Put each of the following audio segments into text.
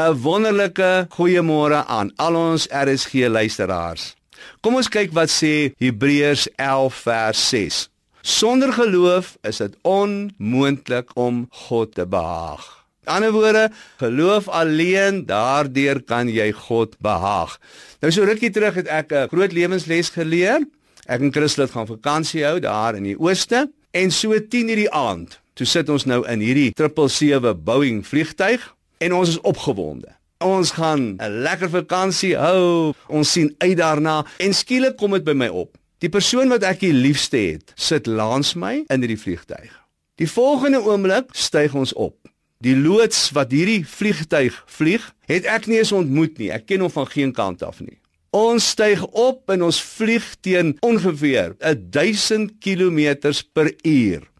'n Wonderlike goeiemôre aan al ons RSG luisteraars. Kom ons kyk wat sê Hebreërs 11 vers 6. Sonder geloof is dit onmoontlik om God te behaag. In ander woorde, geloof alleen, daardeur kan jy God behaag. Nou so rukkie terug het ek 'n groot lewensles geleer. Ek en Christel gaan vakansie hou daar in die ooste en so 10:00 die aand. Toe sit ons nou in hierdie 777 Boeing vliegtyg en ons is opgewonde. Ons gaan 'n lekker vakansie hou. Ons sien uit daarna en skielik kom dit by my op. Die persoon wat ek die liefste het, sit langs my in hierdie vliegtyg. Die volgende oomblik styg ons op. Die loods wat hierdie vliegtyg vlieg, het ek nie eens ontmoet nie. Ek ken hom van geen kant af nie. Ons styg op en ons vlieg teen ongeveer 1000 km per uur.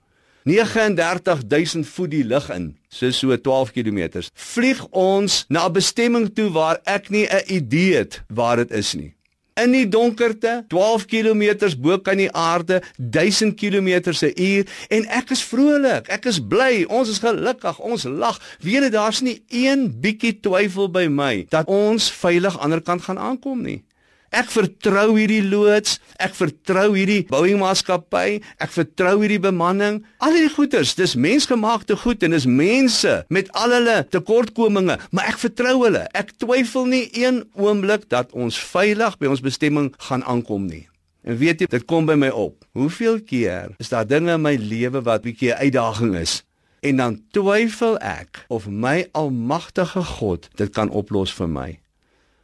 39000 voet die lug in, so so 12 km. Vlieg ons na 'n bestemming toe waar ek nie 'n idee het waar dit is nie. In die donkerte, 12 km bo kan die aarde, 1000 km se uur en ek is vrolik, ek is bly, ons is gelukkig, ons lag. Weet jy daar's nie een bietjie twyfel by my dat ons veilig aan die ander kant gaan aankom nie. Ek vertrou hierdie loods, ek vertrou hierdie bouingmaatskappy, ek vertrou hierdie bemanning. Al hierdie goeders, dis mensgemaakte goed en dis mense met al hulle tekortkominge, maar ek vertrou hulle. Ek twyfel nie een oomblik dat ons veilig by ons bestemming gaan aankom nie. En weet jy, dit kom by my op. Hoeveel keer is daar dinge in my lewe wat bietjie 'n uitdaging is? En dan twyfel ek of my almagtige God dit kan oplos vir my.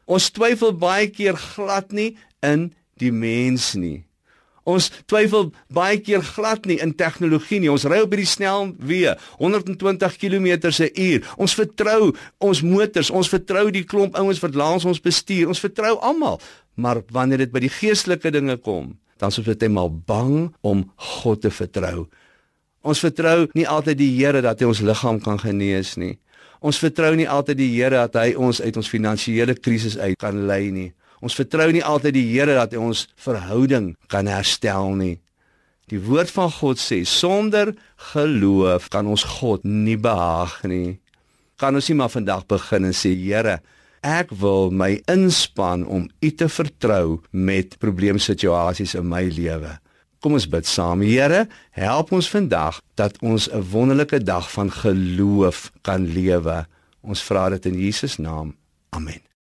Ons twyfel baie keer glad nie in die mens nie. Ons twyfel baie keer glad nie in tegnologie nie. Ons ry op hierdie snelweë 120 km/h. Ons vertrou ons motors, ons vertrou die klomp ouens wat langs ons bestuur. Ons vertrou almal. Maar wanneer dit by die geestelike dinge kom, dan is ons net mal bang om God te vertrou. Ons vertrou nie altyd die Here dat hy ons liggaam kan genees nie. Ons vertrou nie altyd die Here dat hy ons uit ons finansiële krisis uit kan lei nie. Ons vertrou nie altyd die Here dat hy ons verhouding kan herstel nie. Die woord van God sê sonder geloof kan ons God nie behaag nie. Kan ons nie maar vandag begin en sê Here, ek wil my inspann om U te vertrou met probleemsituasies in my lewe. Kom ons bid saam. Here, help ons vandag dat ons 'n wonderlike dag van geloof kan lewe. Ons vra dit in Jesus naam. Amen.